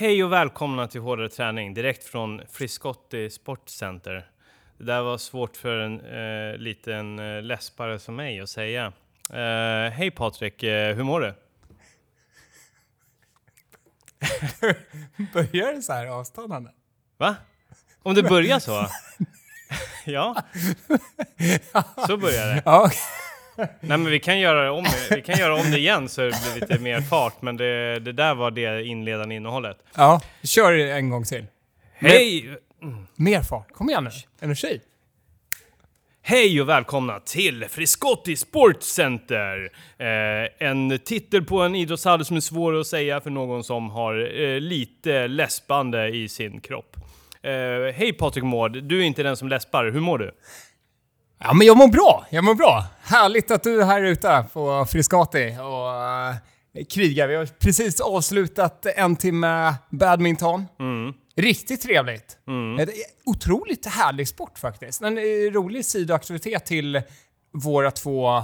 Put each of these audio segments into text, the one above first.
Hej och välkomna till Hårdare Träning direkt från Friscotti Sportcenter. Det där var svårt för en eh, liten eh, läspare som mig att säga. Eh, Hej Patrik, eh, hur mår du? Börjar det så här avståndande? Va? Om det börjar så? ja, så börjar det. Ja, Nej men vi kan göra det om, vi kan göra om det igen så det blir lite mer fart, men det, det där var det inledande innehållet. ja. kör en gång till. Hej! Mer fart. Kom igen nu. Energi. Hej och välkomna till Friscotti Sportcenter! Eh, en titel på en idrottshall som är svår att säga för någon som har eh, lite läspande i sin kropp. Eh, Hej Patrik Mård, du är inte den som läspar. Hur mår du? Ja, men jag mår bra. Jag mår bra. Härligt att du är här ute på Friscati och uh, krigar. Vi har precis avslutat en timme badminton. Riktigt trevligt. Är otroligt härlig sport faktiskt. En eh, rolig sidoaktivitet till våra två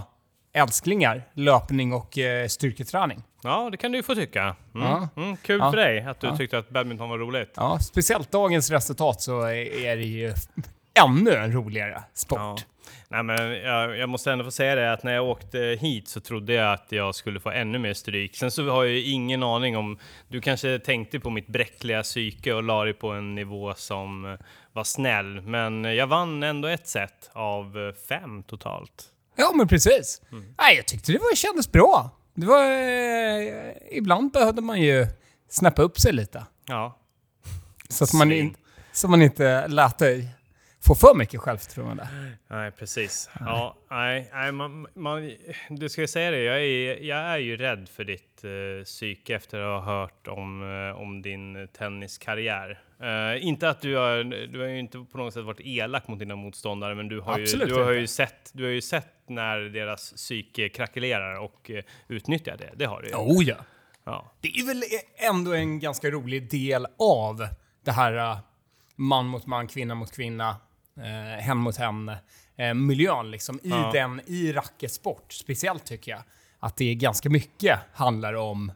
älsklingar, löpning och uh, styrketräning. Ja, det kan du ju få tycka. Mm. Ja. Mm, kul Ja. för dig att du Ja. tyckte att badminton var roligt. Ja, speciellt dagens resultat så är är det ju ännu en roligare sport. Nej, men jag, jag måste ändå få säga det att när jag åkte hit så trodde jag att jag skulle få ännu mer stryk. Sen så har jag ju ingen aning om... Du kanske tänkte på mitt bräckliga psyke och la dig på en nivå som eh, var snäll. Men jag vann ändå ett set av eh, fem totalt. Ja, men precis. Mm. Nej, jag tyckte det var, kändes bra. Det var... Eh, ibland behövde man ju snäppa upp sig lite. Ja, Så att man, in, så man inte lät dig få för mycket självförtroende. nej precis. Ja, nej, nej man, man, du ska säga det, jag är, jag är ju rädd för ditt eh, psyke efter att ha hört om, eh, om din tenniskarriär. Eh, inte att du har, du har ju inte på något sätt varit elak mot dina motståndare, men du har, ju, du har ju sett, du har ju sett när deras psyke krackelerar och eh, utnyttjar det. Det har du ju. Oh ja. Ja. Det är väl ändå en ganska rolig del av det här eh, man mot man, kvinna mot kvinna, eh, hen mot hen eh, liksom. I Ja. den, i racketsport speciellt tycker jag. Att det är ganska mycket handlar om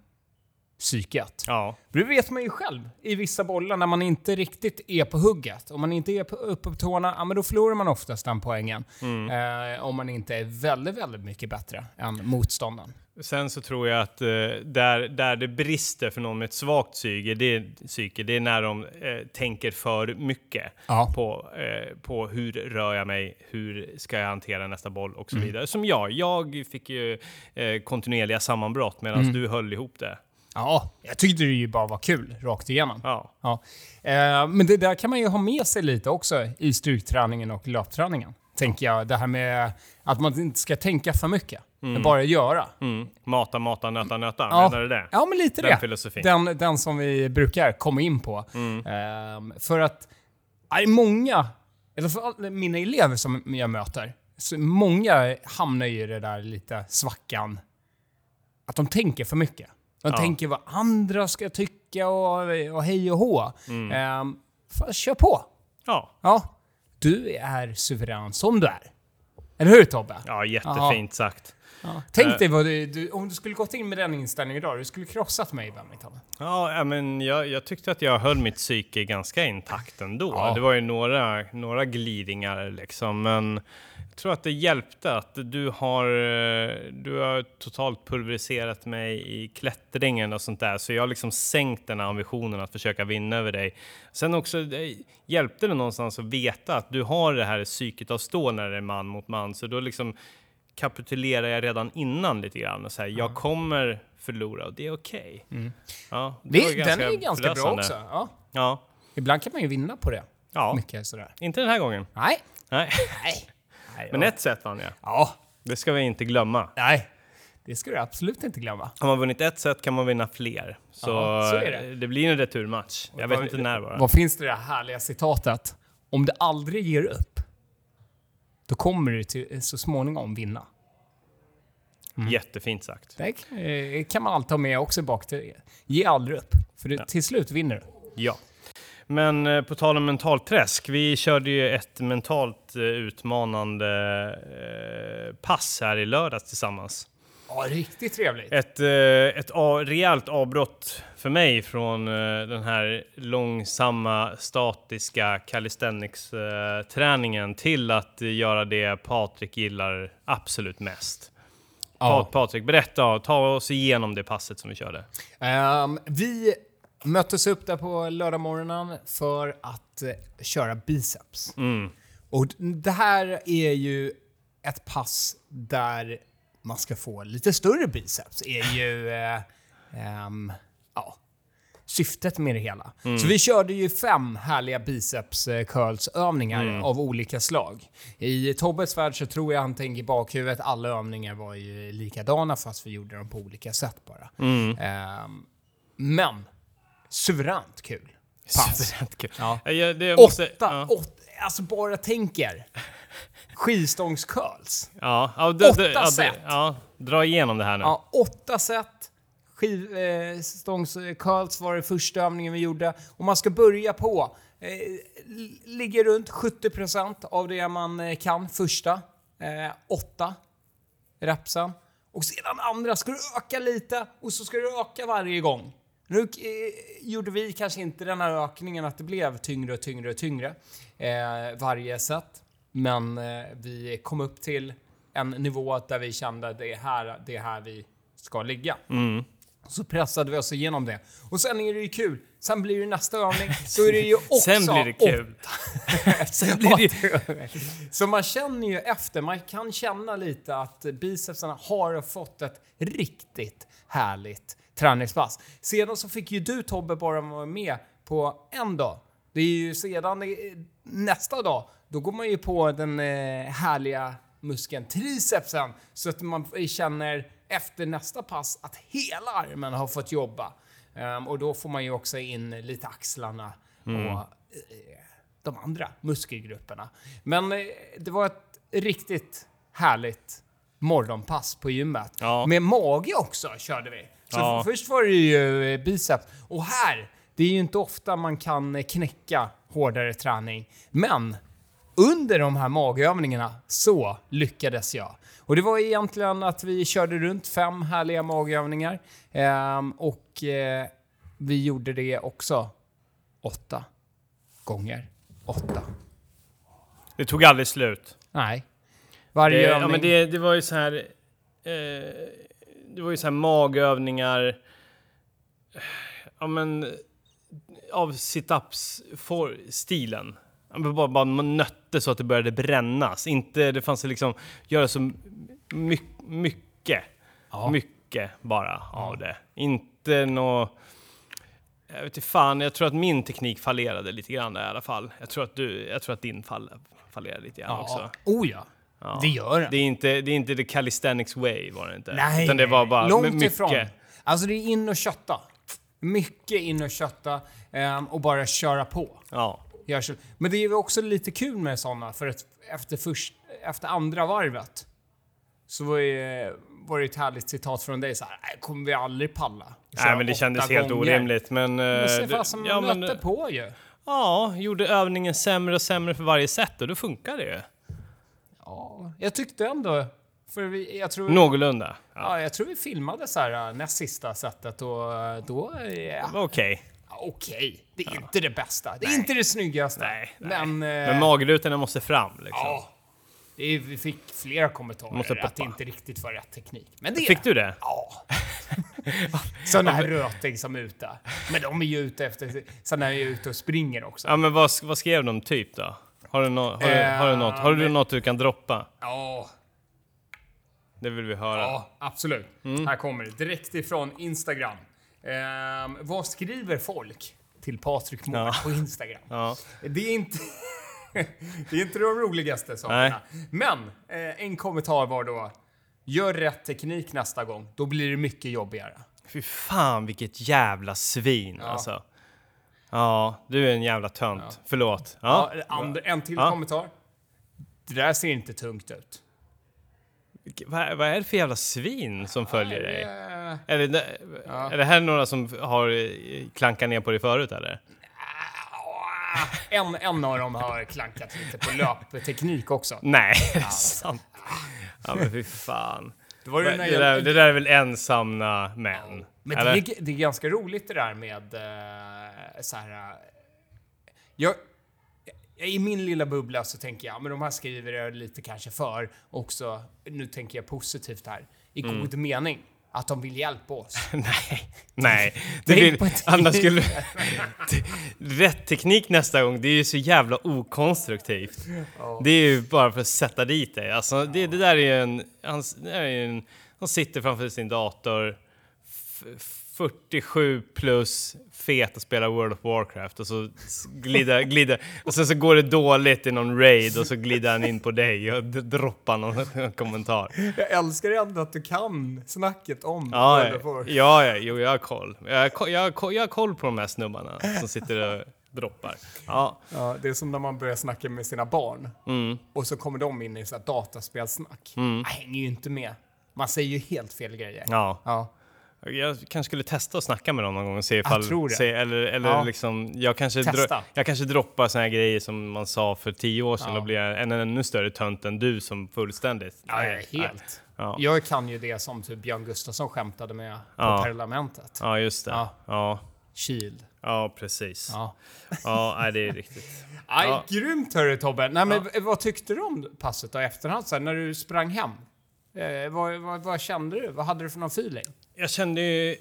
psyket. ja. Det vet man ju själv i vissa bollar när man inte riktigt är på hugget. Om man inte är på, uppe på tårna, ja, men då förlorar man oftast den poängen. Eh, om man inte är väldigt, väldigt mycket bättre än motståndaren. Sen så tror jag att eh, där, där det brister för någon med ett svagt psyke, det, psyke, det är när de eh, tänker för mycket Ja. på, eh, på hur rör jag mig, hur ska jag hantera nästa boll och så Mm. vidare. Som jag, jag fick ju eh, kontinuerliga sammanbrott medan Mm. du höll ihop det. Ja, jag tyckte det ju bara var kul rakt igenom. Ja, Ja. Eh, men det där kan man ju ha med sig lite också i styrketräningen och löpträningen. Tänker jag. Det här med att man inte ska tänka för mycket. men Bara göra. mm. Mata, mata, nöta, nöta. Ja. Menar du det? Ja, men lite Den det. filosofin. Den, den som vi brukar komma in på. Mm. Ehm, för att är många, eller för mina elever som jag möter, så många hamnar ju i det där lite svackan. Att de tänker för mycket. De Ja. tänker vad andra ska tycka och, och hej och hå. Mm. Ehm, för, kör på. Ja. Ja, du är suverän som du är. Eller hur Tobbe? ja, jättefint sagt. Ja. Tänk Eh. dig vad du, du, om du skulle gått in med den inställningen idag, du skulle krossat mig i badminton. Ja, ja, men jag, jag tyckte att jag höll mitt psyke ganska intakt ändå. Ja. Det var ju några, några glidningar liksom, men jag tror att det hjälpte att du har, eh, du har totalt pulveriserat mig i klättringen och sånt där, så jag har liksom sänkt den här ambitionen att försöka vinna över dig. Sen också det hjälpte det någonstans att veta att du har det här psyket av stål när det är man mot man, så då liksom kapitulerar jag redan innan lite grann och säger jag kommer förlora och det är okej. Ja, Det, var ju den är ju ganska bra också. Ja. Ja, Ibland kan man ju vinna på det. ja. Mycket sådär. inte den här gången. Nej. Nej. Nej. Men ett sätt vann jag. Ja. Det ska vi inte glömma. Nej. Det ska du absolut inte glömma. Har man vunnit ett set kan man vinna fler. Så, Ja, så det. det blir en returmatch. Jag vet Vad- inte när bara. Vad finns det det här härliga citatet? Om du aldrig ger upp, då kommer du till, så småningom vinna. Jättefint sagt. Det eh, kan man alltid ha med också bak till Ge aldrig upp, för du, till slut vinner du. Ja. Men eh, på tal om mentalträsk, vi körde ju ett mentalt eh, utmanande eh, pass här i lördags tillsammans. Ja, riktigt trevligt. Ett, ett rejält avbrott för mig från den här långsamma, statiska calisthenics-träningen till att göra det Patrik gillar absolut mest. Ja. Pa- Patrik, berätta, ta oss igenom det passet som vi körde. Ehm, vi möttes upp där på lördagmorgonen för att eh, köra biceps. Mm. Och det här är ju ett pass där man ska få lite större biceps. är ju eh, ehm, ja, syftet med det hela. Så vi körde ju fem härliga biceps eh, curls övningar av olika slag. I Tobbes värld så tror jag han tänker i bakhuvudet alla övningar var ju likadana fast vi gjorde dem på olika sätt bara. Ehm, men suveränt kul. Pass. Kul. Ja. Jag, det, måste, Åtta, ja. åtta, alltså bara tänker. Skivstångscurls. Ja, ja, Åtta ja, d- set. Ja, dra igenom det här nu. Ja, åtta set. Skivstångscurls var det första övningen vi gjorde. Och man ska börja på, eh, ligger runt 70% av det man eh, kan första. Eh, åtta repsen. Och sedan andra ska du öka lite och så ska du öka varje gång. Nu eh, gjorde vi kanske inte den här ökningen att det blev tyngre och tyngre och tyngre eh, varje set. Men eh, vi kom upp till en nivå där vi kände att det är här, det är här vi ska ligga. Så pressade vi oss igenom det. Och sen är det ju kul. Sen blir det nästa övning. Då är det ju också Sen blir det kul. Sen blir det- Så man känner ju efter, man kan känna lite att bicepsarna har fått ett riktigt härligt träningspass. Sedan så fick ju du Tobbe bara vara med på en dag. Det är ju sedan eh, nästa dag, då går man ju på den eh, härliga muskeln tricepsen så att man känner efter nästa pass att hela armen har fått jobba. Ehm, och då får man ju också in lite axlarna och eh, de andra muskelgrupperna. Men eh, det var ett riktigt härligt morgonpass på gymmet. Ja. Med mage också körde vi. Så Ja. först var det ju eh, biceps. Och här, det är ju inte ofta man kan eh, knäcka hårdare träning. Men under de här magövningarna så lyckades jag. Och det var egentligen att vi körde runt fem härliga magövningar. Ehm, och eh, vi gjorde det också åtta gånger åtta. Det tog aldrig slut. Nej. Varje Det, övning. ja, men det, det var ju så här... Eh, det var ju så här magövningar... Ja, men... Av situps-stilen. Bara, bara man nötte så att det började brännas. Inte, det fanns liksom... Göra så my, mycket. Ja. Mycket bara av det. Inte nå... Jag vet inte fan, jag tror att min teknik fallerade lite grann där i alla fall. Jag tror att, du, jag tror att din fall, fallerade lite grann också. ja. Oh ja. Ja. Det gör den. Det är inte, det är inte the calisthenics way var det inte. Nej, Utan det var bara långt mycket. ifrån. Alltså det är in och kötta. Mycket in och kötta ehm, och bara köra på. Ja. Men det är ju också lite kul med sådana för att efter, först, efter andra varvet så var, ju, var det ett härligt citat från dig så här. "Nej, kommer vi aldrig palla. Nej men det kändes helt gånger." orimligt. Men, eh, Men se det- fasen, ja, man men, nötte på ju. ja, gjorde övningen sämre och sämre för varje set och då funkar det ju. Ja, jag tyckte ändå... För vi, jag tror... Någorlunda. Ja. Ja, jag tror vi filmade så här äh, näst sista sättet och äh, då... Ja, Det var Okej. Okej, det är inte det bästa. Det är inte det snyggaste. Nej, nej. Men... eh, Men magrutorna måste fram liksom. Ja. Det vi fick flera kommentarer Måste att det inte riktigt var rätt teknik. Men det... Fick du det? Ja. Sådana här röting som är ute. Men de är ju ute efter... Sådana är ute och springer också. Ja men vad, vad skrev de typ då? Har du, nå- har, du, har du något? Har du men- något du kan droppa? Ja, Det vill vi höra. ja absolut. Mm. Här kommer det. Direkt ifrån Instagram. Ehm, vad skriver folk till Patrik Mård Ja. på Instagram? Ja. Det är inte... det är inte de roligaste sakerna. Men eh, en kommentar var då... Gör rätt teknik nästa gång, då blir det mycket jobbigare. Fy fan vilket jävla svin alltså. Ja, du är en jävla tönt. Förlåt. Ja, Ja. en till Ja. kommentar. Det där ser inte tungt ut. Vad, vad är det för jävla svin som följer dig? Är det, är det här några som har eh, klankat ner på dig förut eller? En, en av dem har klankat lite på löpteknik också. Nej, är det sant? Ja men fy fan. Det, var ju det, där, det där är väl ensamma män? Men det är, det är ganska roligt det där med eh, så här. eh, jag, I min lilla bubbla så tänker jag, men de här skriver jag lite kanske för också, nu tänker jag positivt här, i Mm. god mening. Att de vill hjälpa oss. Nej, nej. Det vill, annars skulle... Rätt teknik nästa gång, det är ju så jävla okonstruktivt. Det är ju bara för att sätta dit dig. Alltså, det, det där är ju en... Han, det är en, han sitter framför sin dator, 47 plus, fet och spelar World of Warcraft och så glider, glider och sen så går det dåligt i någon raid och så glider han in på dig och droppar någon kommentar. Jag älskar ändå att du kan snacket om Ja, World of ja, Warcraft. ja, ja, jo, jag har koll. Jag har, jag, har, jag har koll på de här snubbarna som sitter och droppar. Ja, Ja, det är som när man börjar snacka med sina barn mm, och så kommer de in i så här dataspelsnack. Jag hänger ju inte med. Man säger ju helt fel grejer. ja. Ja. Jag kanske skulle testa att snacka med dem någon gång och se ifall... tror det. Se, eller eller Ja. liksom, jag kanske, dro, jag kanske droppar såna här grejer som man sa för tio år sedan. Ja. Då blir jag en ännu större tönt än du som fullständigt. Ja, helt. Ja. Jag kan ju det som typ Björn Gustafsson skämtade med på Ja. Parlamentet. Ja, just det. Ja. Ja, Shield. ja precis. Ja, Ja. det är riktigt. Aj, Ja. Grymt hörru Tobbe. Nej, men v- Vad tyckte du om passet då efterhand sen när du sprang hem? Eh, vad, vad, vad kände du? Vad hade du för någon feeling? Jag kände ju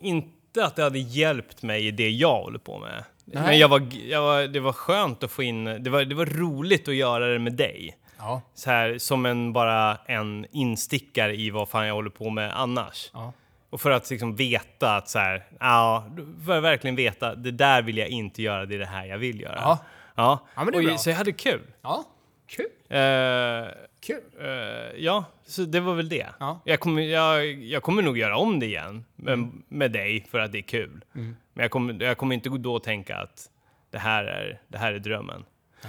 inte att det hade hjälpt mig i det jag håller på med. Nej. Men jag var, jag var, det var skönt att få in, det var, det var roligt att göra det med dig. Ja. Så här, som en, bara en instickare i vad fan jag håller på med annars. Ja. Och för att liksom veta att så här, ja, för att verkligen veta, det där vill jag inte göra, det är det här jag vill göra. Ja. Ja, Ja, men det är och, bra. så jag hade kul. Ja. Kul. Eh, Kul. Eh, ja, så det var väl det. Ja. Jag, kommer, jag, jag kommer nog göra om det igen med, med dig för att det är kul. Men jag kommer, jag kommer inte då tänka att det här är, det här är drömmen.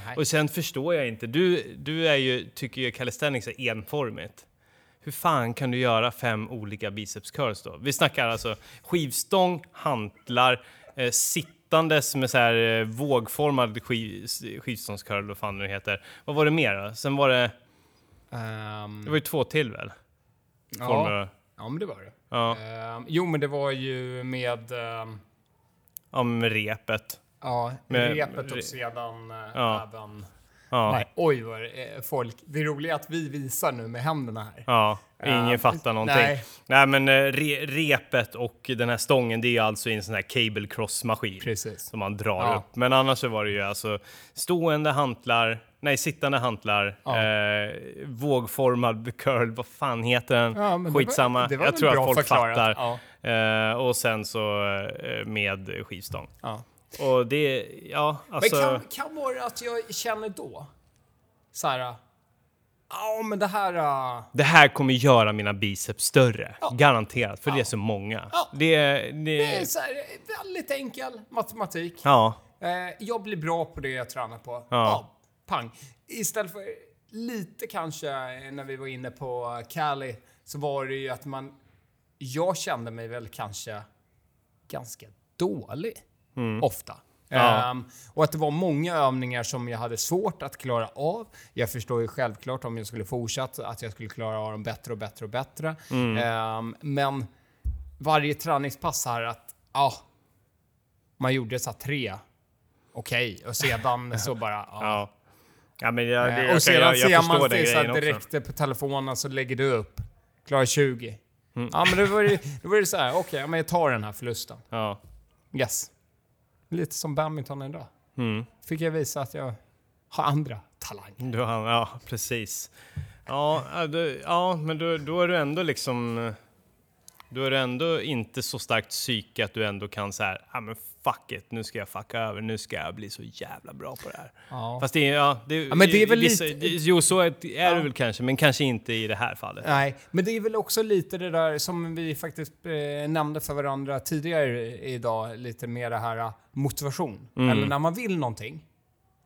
Nej. Och sen förstår jag inte, du, du är ju, tycker ju calisthenics är enformigt. Hur fan kan du göra fem olika biceps curls då? Vi snackar alltså skivstång, hantlar, eh, sittandes med så här eh, vågformad skiv, skivstångscurl, vad fan nu heter. Vad var det mer då? Sen var det, Ehm, det var ju två till väl? Former. ja. ja, men det var det. Ja, Ehm, jo, men det var ju med... ehm, ja med repet. ja, Med- repet och sedan eh, Ja. även... Ja, Nej, oj vad är folk. Det är roliga att vi visar nu med händerna här. ja. ingen Ja, fattar någonting. nej. Nej, men eh, re, repet och den här stången, det är alltså i en sån här cable cross-maskin. Precis. som man drar Ja. upp. Men annars så var det ju alltså stående hantlar, nej sittande hantlar, Ja. eh, vågformad curl, vad fan heter den? Ja, men det Skitsamma, var- det var jag tror att folk förklarat. fattar. Eh, och sen så eh, med skivstång. Ja. Och det, ja alltså... Men kan, kan vara att jag känner då, så här, ja men det här, äh, Det här kommer göra mina biceps större, Ja. garanterat, för det är Ja. så många. Ja. Det, det, det är så här, väldigt enkel matematik. ja, Eh, jag blir bra på det jag tränar på. Ja. Ja. pang. Istället för lite kanske eh, när vi var inne på Cali så var det ju att man, jag kände mig väl kanske ganska dålig ofta. Ja. Ehm, och att det var många övningar som jag hade svårt att klara av. Jag förstår ju självklart om jag skulle fortsätta att jag skulle klara av dem bättre och bättre och bättre. Ehm, men varje träningspass här att, ja, man gjorde så tre. Okej, och sedan så bara, ja. ja. Ja, men jag, det, och sedan jag, jag, ser jag förstår man det så här också. direkt på telefonen så lägger du upp. Klarar 20. Mm. Ja men då var det, då var det så här, okej, ja, men jag tar den här förlusten. Ja. Yes. Lite som badminton idag. Mm. Fick jag visa att jag har andra talanger. Du har, ja, precis. Ja, du, ja men då, då är du ändå liksom... Då är du ändå inte så starkt psyke att du ändå kan så här, ja men fuck it, nu ska jag fucka över, nu ska jag bli så jävla bra på det här. Ja. Fast det är, ja, det, men det är väl vissa, lite- det, Jo, så är, är Ja. det väl kanske, men kanske inte i det här fallet. Nej, men det är väl också lite det där som vi faktiskt eh, nämnde för varandra tidigare idag, lite mer det här eh, motivation. Mm. Eller när man vill någonting,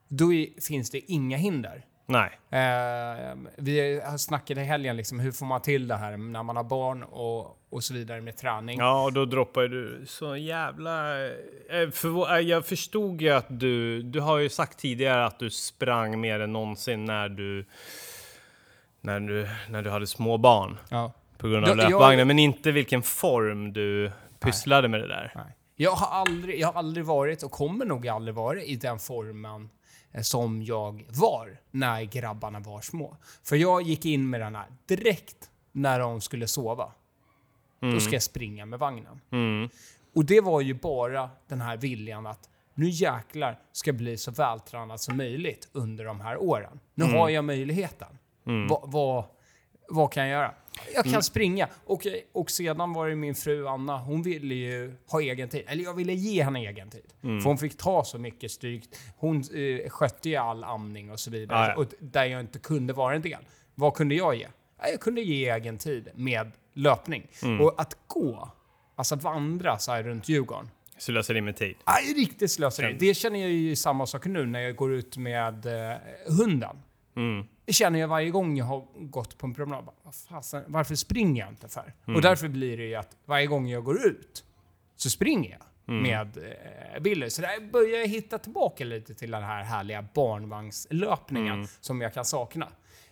då är, finns det inga hinder. Nej. Eh, vi har snackat i helgen, liksom, hur får man till det här när man har barn och, och så vidare med träning. Ja, och då droppar du så jävla... eh, Förvå- eh, jag förstod ju att du... Du har ju sagt tidigare att du sprang mer än någonsin när du... När du, när du hade små barn. Ja. på grund av löpvagnen, men inte vilken form du pysslade med det där. Nej. Jag har, aldrig, jag har aldrig varit och kommer nog aldrig vara i den formen som jag var när grabbarna var små. För jag gick in med den här direkt när de skulle sova. Då ska jag springa med vagnen. Mm. Och det var ju bara den här viljan att nu jäklar ska jag bli så vältränad som möjligt under de här åren. Nu har jag möjligheten. Va, vad, vad kan jag göra? Jag kan springa. Och, och sedan var det min fru Anna, hon ville ju ha egen tid. Eller jag ville ge henne egen tid. För hon fick ta så mycket stryk. Hon eh, skötte ju all amning och så vidare. Ja. Och där jag inte kunde vara en del. Vad kunde jag ge? Ja, Jag kunde ge egen tid med löpning. Och att gå, alltså vandra så här runt Djurgården. Slöseri med tid. Aj, riktigt slöseri. Det känner jag ju samma sak nu när jag går ut med eh, hunden. Mm. Det känner jag varje gång jag har gått på en promenad. Vad fasen, varför springer jag inte för? Mm. Och därför blir det ju att varje gång jag går ut så springer jag Mm. med eh, Billy. Så där börjar jag hitta tillbaka lite till den här härliga barnvagnslöpningen Mm. som jag kan sakna.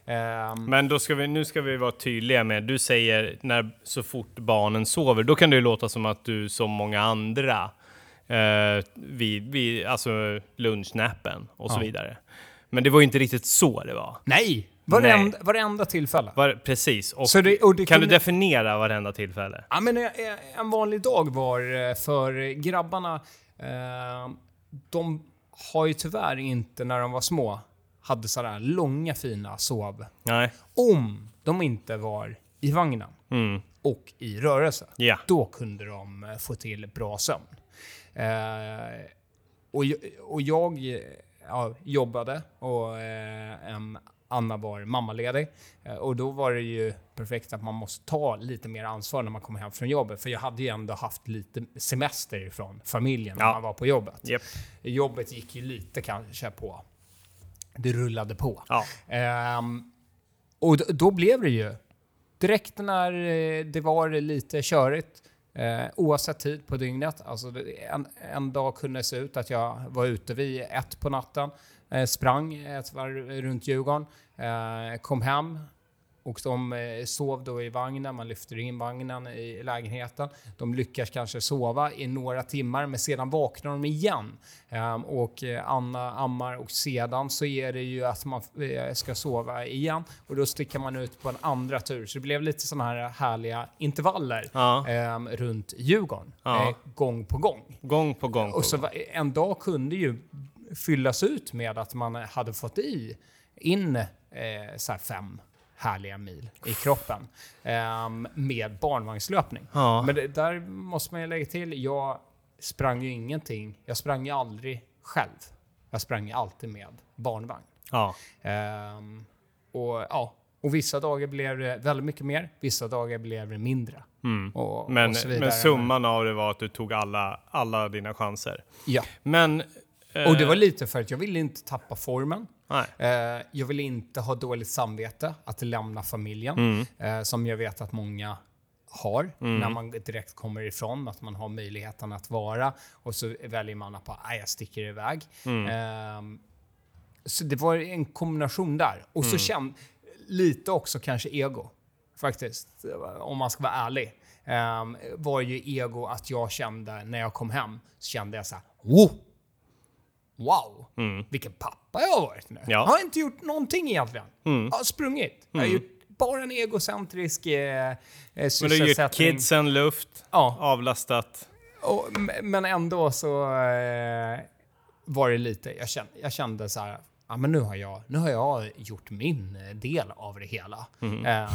Ehm, Men då ska vi, nu ska vi vara tydliga med, du säger när så fort barnen sover, då kan det ju låta som att du som många andra eh, vid, vid alltså lunchnäppen och så Ja. vidare. Men det var ju inte riktigt så det var. nej! Varenda, varenda tillfälle. var precis. Och Så det- och det kan du kunde- definiera varenda tillfälle? Ja, men eh, en vanlig dag var eh, för grabbarna, eh, de har ju tyvärr inte när de var små, hade sådär långa fina sov. Nej. Om de inte var i vagnen Mm. och i rörelse. Ja. Då kunde de eh, få till bra sömn. Eh, och, jag- och jag eh, ja, jobbade och eh, Anna var mammaledig. Eh, och då var det ju perfekt att man måste ta lite mer ansvar när man kommer hem från jobbet. För jag hade ju ändå haft lite semester från familjen när Ja. man var på jobbet. Japp. Jobbet gick ju lite kanske på... Det rullade på. Ja. Ehm, och då blev det ju direkt när eh, det var lite körigt, eh, oavsett tid på dygnet. Alltså en, en dag kunde det se ut att jag var ute vid ett på natten, eh, sprang ett varv runt Djurgården, eh, kom hem och de eh, sov då i vagnen, man lyfter in vagnen i lägenheten. De lyckas kanske sova i några timmar, men sedan vaknar de igen. Ehm, och eh, Anna ammar och sedan så är det ju att man eh, ska sova igen och då sticker man ut på en andra tur. Så det blev lite sådana här härliga intervaller Ja. ehm, runt Djurgården, Ja. gång på gång. Gång på gång. På Och så en dag kunde ju fyllas ut med att man hade fått i in eh, så här fem härliga mil i kroppen ehm, med barnvagnslöpning. Ja. Men det, där måste man ju lägga till, jag sprang ju ingenting. Jag sprang ju aldrig själv. Jag sprang ju alltid med barnvagn. Ja. Ehm, och, ja, och vissa dagar blev det väldigt mycket mer, vissa dagar blev det mindre. Och, Mm. Men, och så vidare. men summan av det var att du tog alla, alla dina chanser. Ja. Men... eh, Och det var lite för att jag ville inte tappa formen. Nej. Eh, jag ville inte ha dåligt samvete att lämna familjen, Mm. eh, som jag vet att många har när man direkt kommer ifrån, att man har möjligheten att vara och så väljer man att bara, "Nej, jag sticker iväg. Mm. Ehm, så det var en kombination där. Och Mm. så kände lite också kanske ego, faktiskt, om man ska vara ärlig. Um, var ju ego att jag kände när jag kom hem, så kände jag så här! Wow, vilken pappa jag har varit nu. Mm. Ja. Jag har inte gjort någonting egentligen. Mm. Jag har sprungit. Jag har gjort bara en egocentrisk eh, eh, Men du har sysselsättning. kidsen luft, Ja. avlastat. Och, men ändå så eh, var det lite, jag kände, jag kände så här, ja men nu har jag, nu har jag gjort min eh, del av det hela. Mm. Eh,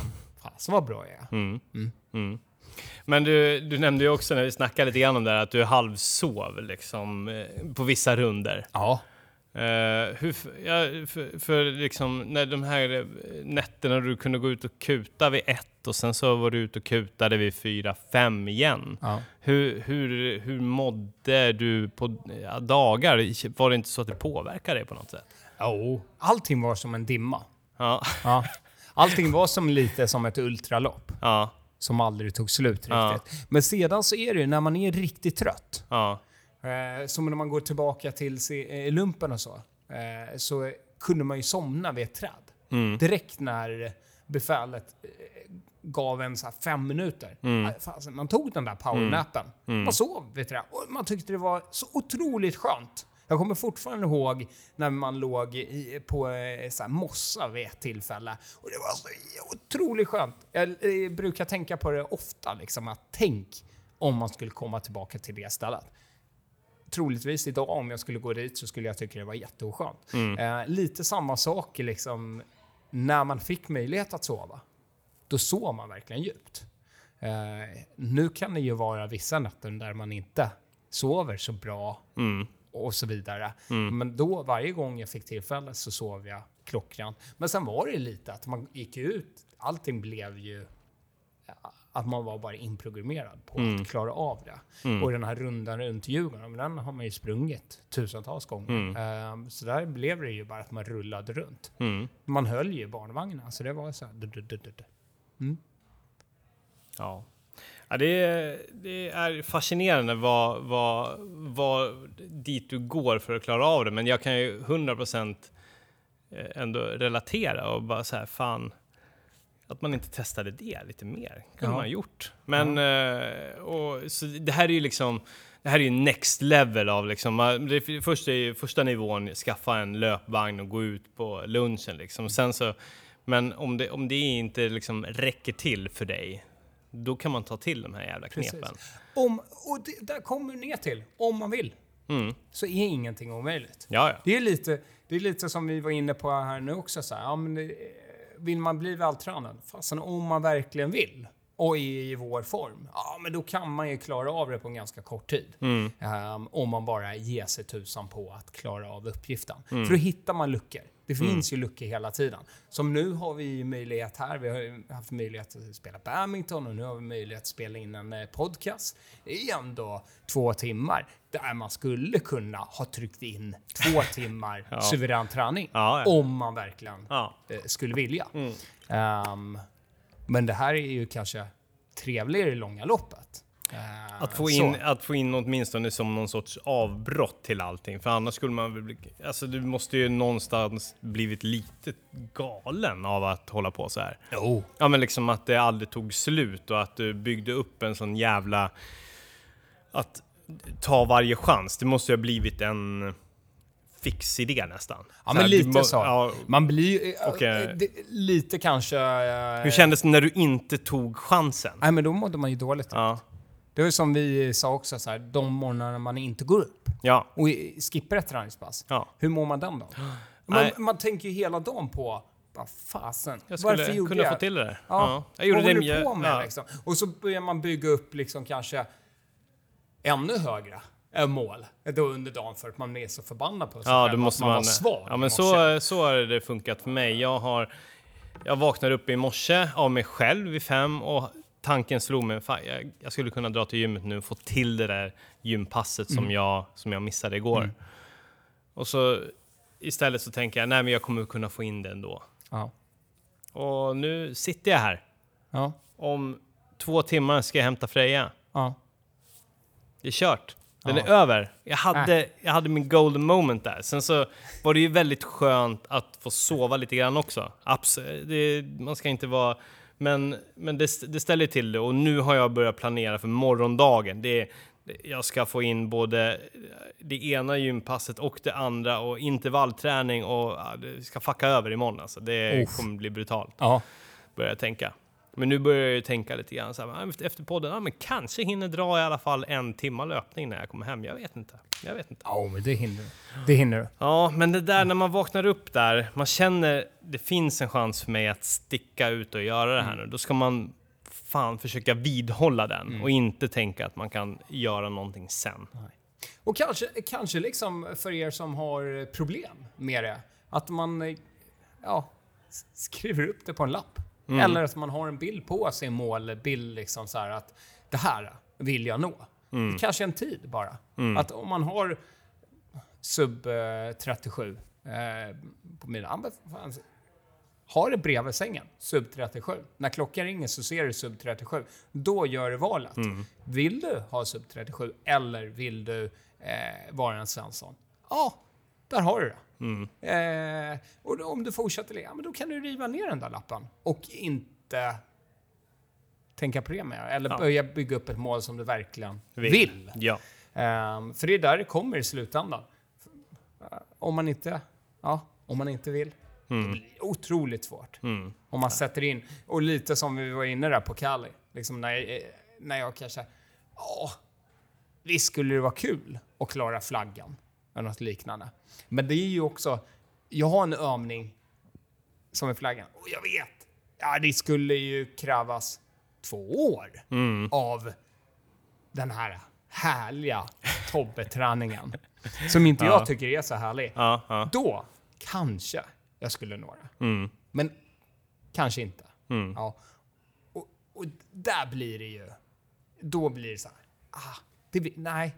så vad bra jag är. Men du, du nämnde ju också när vi snackade lite grann om det här att du halvsov liksom eh, på vissa runder. Ja. Eh, hur, ja, för, för liksom när de här eh, nätterna du kunde gå ut och kuta vid ett och sen så var du ute och kutade vid fyra, fem igen. ja. Hur, hur, hur mådde du på ja, dagar? Var det inte så att det påverkade dig på något sätt? Jo. Allting var som en dimma. Ja, Ja. Allting var som lite som ett ultralopp. ja, Som aldrig tog slut riktigt. Men sedan så är det ju när man är riktigt trött. Eh, som när man går tillbaka till eh, lumpen och så. Eh, så kunde man ju somna vid ett träd. Mm. Direkt när befälet eh, gav en så fem minuter. Mm. Äh, Fasen, man tog den där powernappen. Man sov, vet du det. Och man tyckte det var så otroligt skönt. Jag kommer fortfarande ihåg när man låg i, på eh, så här mossa vid ett tillfälle. Och det var så otroligt skönt. Jag eh, brukar tänka på det ofta, liksom, att tänk om man skulle komma tillbaka till det stället troligtvis idag om jag skulle gå dit så skulle jag tycka det var jätteoskönt. Eh, lite samma sak liksom när man fick möjlighet att sova. Då sov man verkligen djupt. Eh, nu kan det ju vara vissa nätter där man inte sover så bra Mm. och så vidare. Men då, varje gång jag fick tillfälle så sov jag klockrent. Men sen var det lite att man gick ut, allting blev ju att man var bara inprogrammerad på att klara av det. Och den här rundan runt Djurgården, men den har man ju sprungit tusentals gånger. Ehm, så där blev det ju bara att man rullade runt. Mm. Man höll ju barnvagnen, så det var så här... du. Ja. Ja, det, är, det är fascinerande vad, vad, vad dit du går för att klara av det. Men jag kan ju 100% ändå relatera och bara så här, fan, att man inte testade det lite mer. kunde Ja. man ha gjort. Men, eh, och, så det här är ju liksom, det här är ju next level av liksom, det första, är första nivån, skaffa en löpvagn och gå ut på lunchen liksom. Sen så, men om det, om det inte liksom räcker till för dig, då kan man ta till de här jävla knepen. Precis. Om, och det, där kommer ner till, om man vill, Mm. så är ingenting omöjligt. Ja, ja. Det är lite, det är lite som vi var inne på här nu också. Så här, ja, men det, vill man bli vältränad? Fasen, om man verkligen vill och är i vår form, ja men då kan man ju klara av det på en ganska kort tid. Ehm, om man bara ger sig tusan på att klara av uppgiften. För då hittar man luckor. Det finns ju luckor hela tiden. Som nu har vi möjlighet här, vi har haft möjlighet att spela badminton och nu har vi möjlighet att spela in en eh, podcast. Det är ändå två timmar där man skulle kunna ha tryckt in två timmar suverän träning. Ja, ja. Om man verkligen Ja. eh, skulle vilja. Mm. Ehm, men det här är ju kanske trevligare i långa loppet. Ehm, Att få, så. in, att få in åtminstone som någon sorts avbrott till allting. För annars skulle man väl bli... Alltså du måste ju någonstans blivit lite galen av att hålla på så här. Jo. Ja men liksom att det aldrig tog slut och att du byggde upp en sån jävla... Att ta varje chans. Det måste ju ha blivit en fix idé nästan. Ja, Så men här, lite må- så. Ja, Man blir ju... eh, Och, eh, det, lite kanske... eh, hur kändes det när du inte tog chansen? Nej, men då mådde man ju dåligt. Ja. Det är som vi sa också, så här, de morgnarna man inte går upp Ja. och skippar ett träningspass. Ja. Hur mår man den dagen? Man, man tänker ju hela dagen på, vad fasen, Jag skulle varför gjorde kunna jag? få till det där. Ja. Jag gjorde Vad det håller du på med ja. liksom? Och så börjar man bygga upp liksom kanske ännu högre mål då under dagen för att man är så förbannad på sig Ja, själv då att måste man, man... var svag ja, men så, så har det funkat för mig. Jag har... Jag vaknade upp i morse av mig själv vid fem och tanken slog mig, fan, jag, jag skulle kunna dra till gymmet nu och få till det där gympasset som, Mm. jag, som jag missade igår. Och så istället så tänker jag, nej men jag kommer kunna få in det ändå. Ja. Och nu sitter jag här. Ja. Om två timmar ska jag hämta Freja. Ja. Det är kört. Den Ja. är över. Jag hade, jag hade min golden moment där. Sen så var det ju väldigt skönt att få sova lite grann också. Abs det, man ska inte vara... Men, men det, det ställer till det och nu har jag börjat planera för morgondagen. Det, jag ska få in både det ena gympasset och det andra och intervallträning och det ska fucka över imorgon alltså. Det Uff. kommer bli brutalt, Ja. börjar jag tänka. Men nu börjar jag ju tänka lite grann så här, "Ah, efter- podden, ja, men kanske hinner dra i alla fall en timma löpning när jag kommer hem. Jag vet inte. Jag vet inte. Ja, men det hinner. Det hinner du. Ja, men det där när man vaknar upp där, man känner det finns en chans för mig att sticka ut och göra det här nu. Då ska man fan försöka vidhålla den och inte tänka att man kan göra någonting sen. Och kanske, kanske liksom för er som har problem med det, att man ja, skriver upp det på en lapp. Eller att man har en bild på sin målbild, liksom så här att det här vill jag nå. Det kanske en tid bara. Att om man har sub eh, 37 eh, på mina... Har det bredvid sängen, sub 37. När klockan ringer så ser du sub 37. Då gör du valet. Vill du ha sub 37 eller vill du eh, vara en Svensson? Ja, där har du det. Eh, och då, om du fortsätter ja, men då kan du riva ner den där lappen och inte tänka på det med. Eller Ja. börja bygga upp ett mål som du verkligen Vill. vill. Ja. Ehm, för det är där det kommer i slutändan. Om man inte, ja, om man inte vill. Det blir otroligt svårt. Mm. Om man sätter in, och lite som vi var inne där på Kali. Liksom när, jag- när jag kanske, ja, visst skulle det vara kul att klara flaggan. Eller något liknande. Men det är ju också, jag har en övning som är flaggan. Och jag vet, ja det skulle ju krävas två år av den här härliga Tobbe-träningen. Som inte Ja. jag tycker är så härlig. Ja, ja. Då kanske jag skulle nå det. Mm. Men kanske inte. Mm. Ja. Och, och där blir det ju... Då blir det så här... Ah, det blir, nej,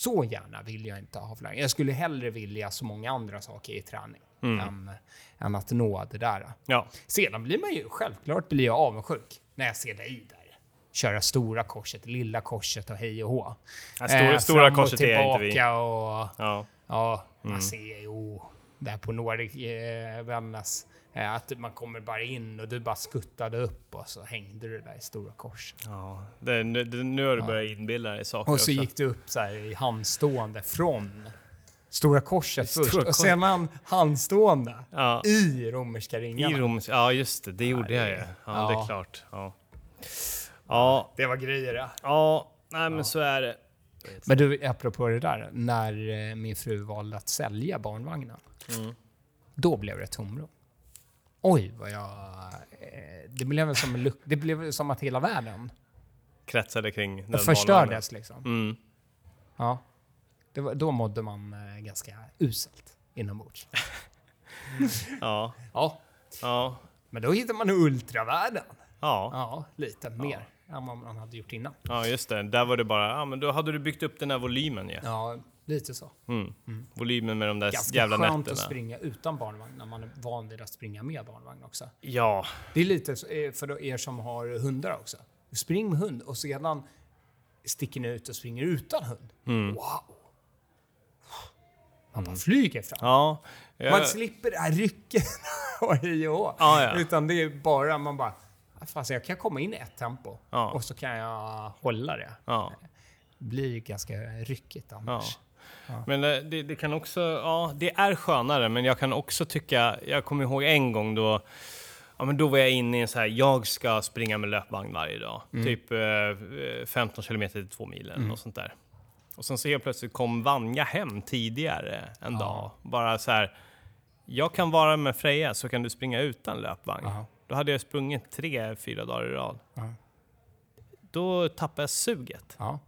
så gärna vill jag inte ha flaggan. Jag skulle hellre vilja så många andra saker i träning än, än att nå det där. ja. Sedan blir man ju självklart blir jag avundsjuk när jag ser dig där. Köra stora korset, lilla korset och hej och hå. Ja, stora- stora fram och korset är inte vi. och... ja. Ja, ser ju där på Nordic eh, Wellness eh, att man kommer bara in och du bara skuttade upp och så hängde du där i Stora Korset. ja. Det, nu, det, nu har du börjat inbilla dig saker Och så också. gick du upp så i handstående från Stora Korset Stora först och Kors- sedan handstående Ja. i romerska I ringarna. Rom, ja just det, det gjorde jag ju. Ja, ja. det är klart. Ja, ja, Det var grejer det. ja nej men så är det. Men du, apropå det där, när eh, min fru valde att sälja barnvagnen, Mm. då blev det tomrum. Oj, vad jag... Eh, det blev som, en luck- det blev som att hela världen Kretsade kring den förstördes liksom. Mm. Ja. Det var, då mådde man eh, ganska uselt inombords. Ja, Ja. ja, Men då hittar man ultravärlden. ja, Ja, lite mer än vad man hade gjort innan. ja, just det. Där var det bara, ja men då hade du byggt upp den här volymen ju. Ja. Ja, lite så. Mm. Volymen med de där Ganska jävla skönt nätterna. att springa utan barnvagn när man är van vid att springa med barnvagn också. Ja, Det är lite eh, för er som har hundar också. Spring med hund och sedan sticker ni ut och springer utan hund. Mm. Wow! Man bara flyger fram. ja. Jag, Man slipper det här rycket och hej och. Ja, ja. Utan det är bara, man bara, fast jag kan komma in i ett tempo Ja. och så kan jag hålla det. ja. Det blir ganska ryckigt annars. Men eh, det, det kan också, ja, det är skönare, men jag kan också tycka, jag kommer ihåg en gång då, ja men då var jag inne i en så här, jag ska springa med löpvagn varje dag. Typ eh, 15 kilometer till två mil eller något sånt där. Och sen så helt plötsligt kom Vanja hem tidigare en dag. Bara så här, jag kan vara med Freja så kan du springa utan löpvagn. Ja. Då hade jag sprungit tre, fyra dagar i rad. Ja. Då tappade jag suget. Ja.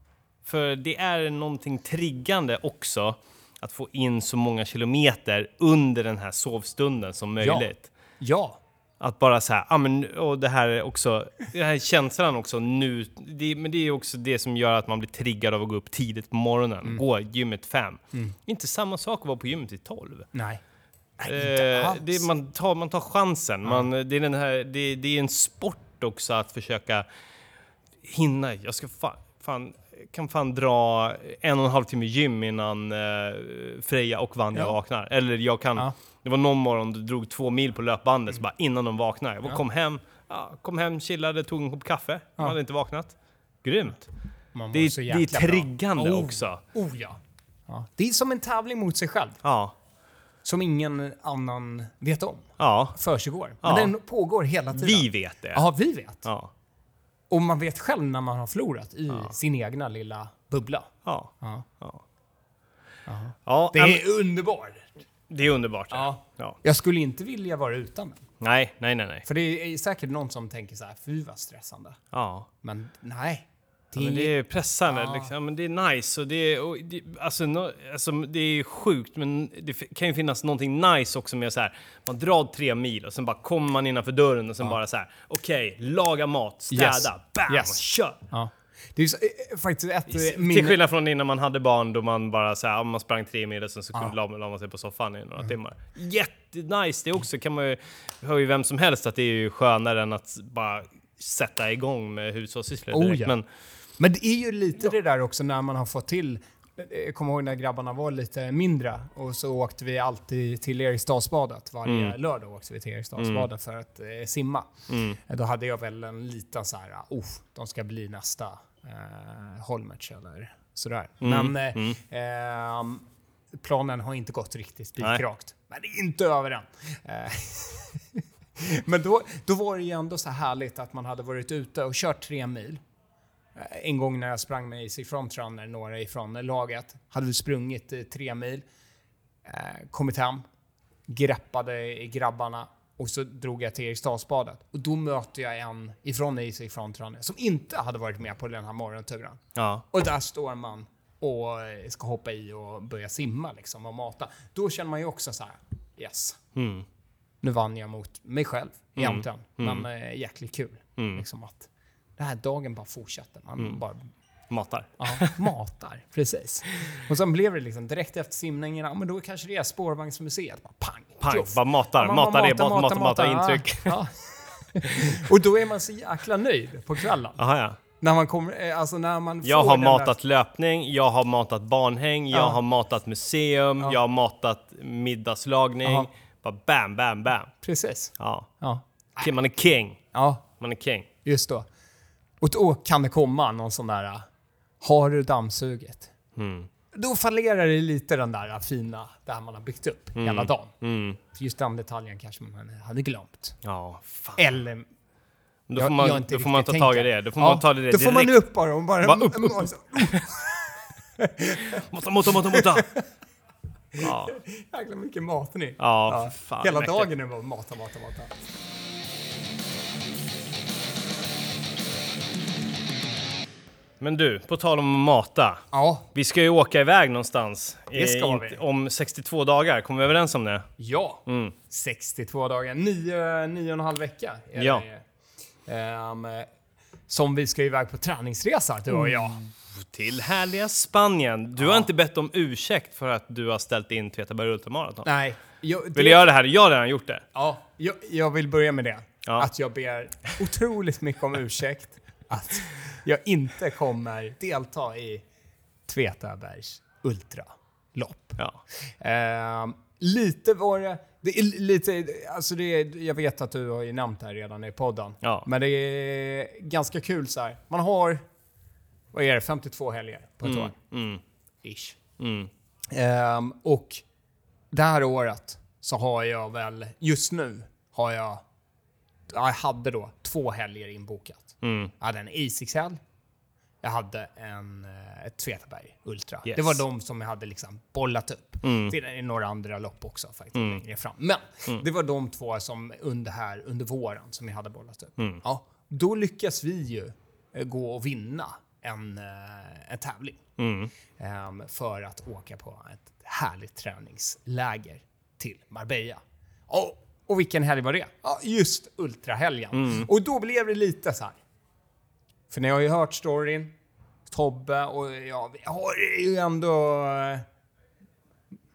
För det är någonting triggande också att få in så många kilometer under den här sovstunden som möjligt. ja. Att bara så här, ah, men, och det här är också, den här känslan också nu, det, men det är också det som gör att man blir triggad av att gå upp tidigt på morgonen, Mm. gå gymmet fem. Inte samma sak att vara på gymmet vid tolv. Nej. Nej, Eh, det, man, tar, man tar chansen. Man, det, är den här, det, det är en sport också att försöka hinna. Jag ska fan, fan, kan fan dra en och en halv timme gym innan eh, Freja och Vanja Ja. vaknar. Eller jag kan... Ja. Det var någon morgon du drog två mil på löpbandet så bara innan de vaknar. Jag bara kom hem, kom hem, chillade, tog en kopp kaffe. De hade inte vaknat. Grymt. Det är, det är triggande Oh. också. Oh ja. ja. Det är som en tävling mot sig själv. Ja. Som ingen annan vet om. Ja. Försiggår. Men Ja. den pågår hela tiden. Vi vet det. Ja, vi vet. Ja. Och man vet själv när man har förlorat i sin egna lilla bubbla. Ja. Ja. Ja. Ja. Ja, Det är underbart. det är underbart. Ja. Ja. Jag skulle inte vilja vara utan den. Nej, nej, nej, nej. För det är säkert någon som tänker så här, fy vad stressande. Ja. Men nej. Det Ja, det är pressande, Ja. liksom. Ja, men det är nice. Och det, är, och det, alltså, no, alltså, det är sjukt, men det kan ju finnas någonting nice också med så här. Man drar tre mil och sen bara kommer man innanför dörren och sen bara så här. Okej, laga mat, städa, Yes. bam, Yes. kör! Ja. Det är så, eh, faktiskt ett eh, Till minne... skillnad från innan man hade barn då man bara så här, ja, man sprang tre mil och sen så Ja. kunde la, man sig på soffan i några timmar. Jättenice! Det också kan man ju, hör ju vem som helst att det är ju skönare än att bara sätta igång med hushållssysslor Oh, direkt. ja. Men Men det är ju lite det där också när man har fått till jag kommer ihåg när grabbarna var lite mindre och så åkte vi alltid till Eriksdalsbadet. Varje Mm. lördag åkte vi till Eriksdalsbadet för att eh, simma. Mm. Eh, Då hade jag väl en liten så här, oh, de ska bli nästa eh, Holmertz eller sådär. Mm, Men eh, mm. ehm, planen har inte gått riktigt spikrakt. Men det är inte över än. Eh, Men då, då var det ju ändå så här härligt att man hade varit ute och kört tre mil. Eh, En gång när jag sprang med Easy Frontrunner, några ifrån laget, hade vi sprungit eh, tre mil, eh, kommit hem, greppade i grabbarna och så drog jag till Eriksdalsbadet. Och då möter jag en ifrån Easy Frontrunner som inte hade varit med på den här morgonturen. Ja. Och där står man och ska hoppa i och börja simma liksom och mata. Då känner man ju också så här, yes, Mm. nu vann jag mot mig själv egentligen. Mm. Men eh, jäkligt kul. Mm. Liksom att den här dagen bara fortsätter. Man bara Matar. ja, matar. Precis. Och sen blev det liksom direkt efter simningen, ja men då kanske det är spårvagnsmuseet. Bara pang, Pang, tjoff. bara matar, man matar det, matar, matar, matar, ja, intryck. Ja. Och då är man så jäkla nöjd på kvällen. Jaha, ja. När man kommer, eh, alltså när man Jag har matat löpning, jag har matat barnhäng, jag Ja. har matat museum, Ja. jag har matat middagslagning. Jaha. Bara bam, bam, bam. Där. Precis. Ja. Ja. Man är king. ja, Man är king. just då. Och då kan det komma någon sån där, har du dammsugit? Mm. Då fallerar det lite den där fina, det här man har byggt upp hela dagen. Mm. För Just den detaljen kanske man hade glömt. Ja, fan. Eller Då jag- får man, jag inte då får man ta tag i det. Då får Ja, man ta det Då direkt. får man upp bara och bara... Bara upp, upp, upp. Mota, mota, mota, mota. Ja, Jäkla mycket mat ni. ja, för fan. Hela mäktigt. dagen är bara mata, mata, mata. Men du, på tal om att mata. Ja, Vi ska ju åka iväg någonstans. Det ska Eh, vi. Om 62 dagar. Kommer vi överens om det? ja. Mm. 62 dagar, nio, nio och en halv vecka. Är Ja. det. Ehm, som vi ska iväg på träningsresa, du och jag. Till härliga Spanien. Du har Ja. inte bett om ursäkt för att du har ställt in Tvetaberg Ultramaraton. Nej, jag, Vill du göra det här? Jag har redan gjort det. Ja, jag, jag vill börja med det. Ja. Att jag ber otroligt mycket om ursäkt att jag inte kommer delta i Tvetabergs ultralopp. Ja. Ehm, lite var det... Det är lite, alltså det är, jag vet att du har ju nämnt det här redan i podden. Ja. Men det är ganska kul så här. Man har, vad är det, 52 helger på ett år. Mm. Ish. Mm. Ehm, och det här året så har jag väl, just nu har jag, jag hade då två helger inbokat. Mm. Jag hade en Asics-helg, jag hade en uh, Tvetaberg Ultra. Yes. Det var de som jag hade liksom bollat upp. Mm. Det är några andra lopp också faktiskt Mm. längre fram. Men det var de två som under här under våren som jag hade bollat upp. Mm. Ja, då lyckas vi ju eh, gå och vinna en, eh, en tävling. Mm. Ehm, för att åka på ett härligt träningsläger till Marbella. Och, och vilken helg var det? Ja, just ultrahelgen. Mm. Och då blev det lite så här. För ni har ju hört storyn. Tobbe och jag, vi har ju ändå eh,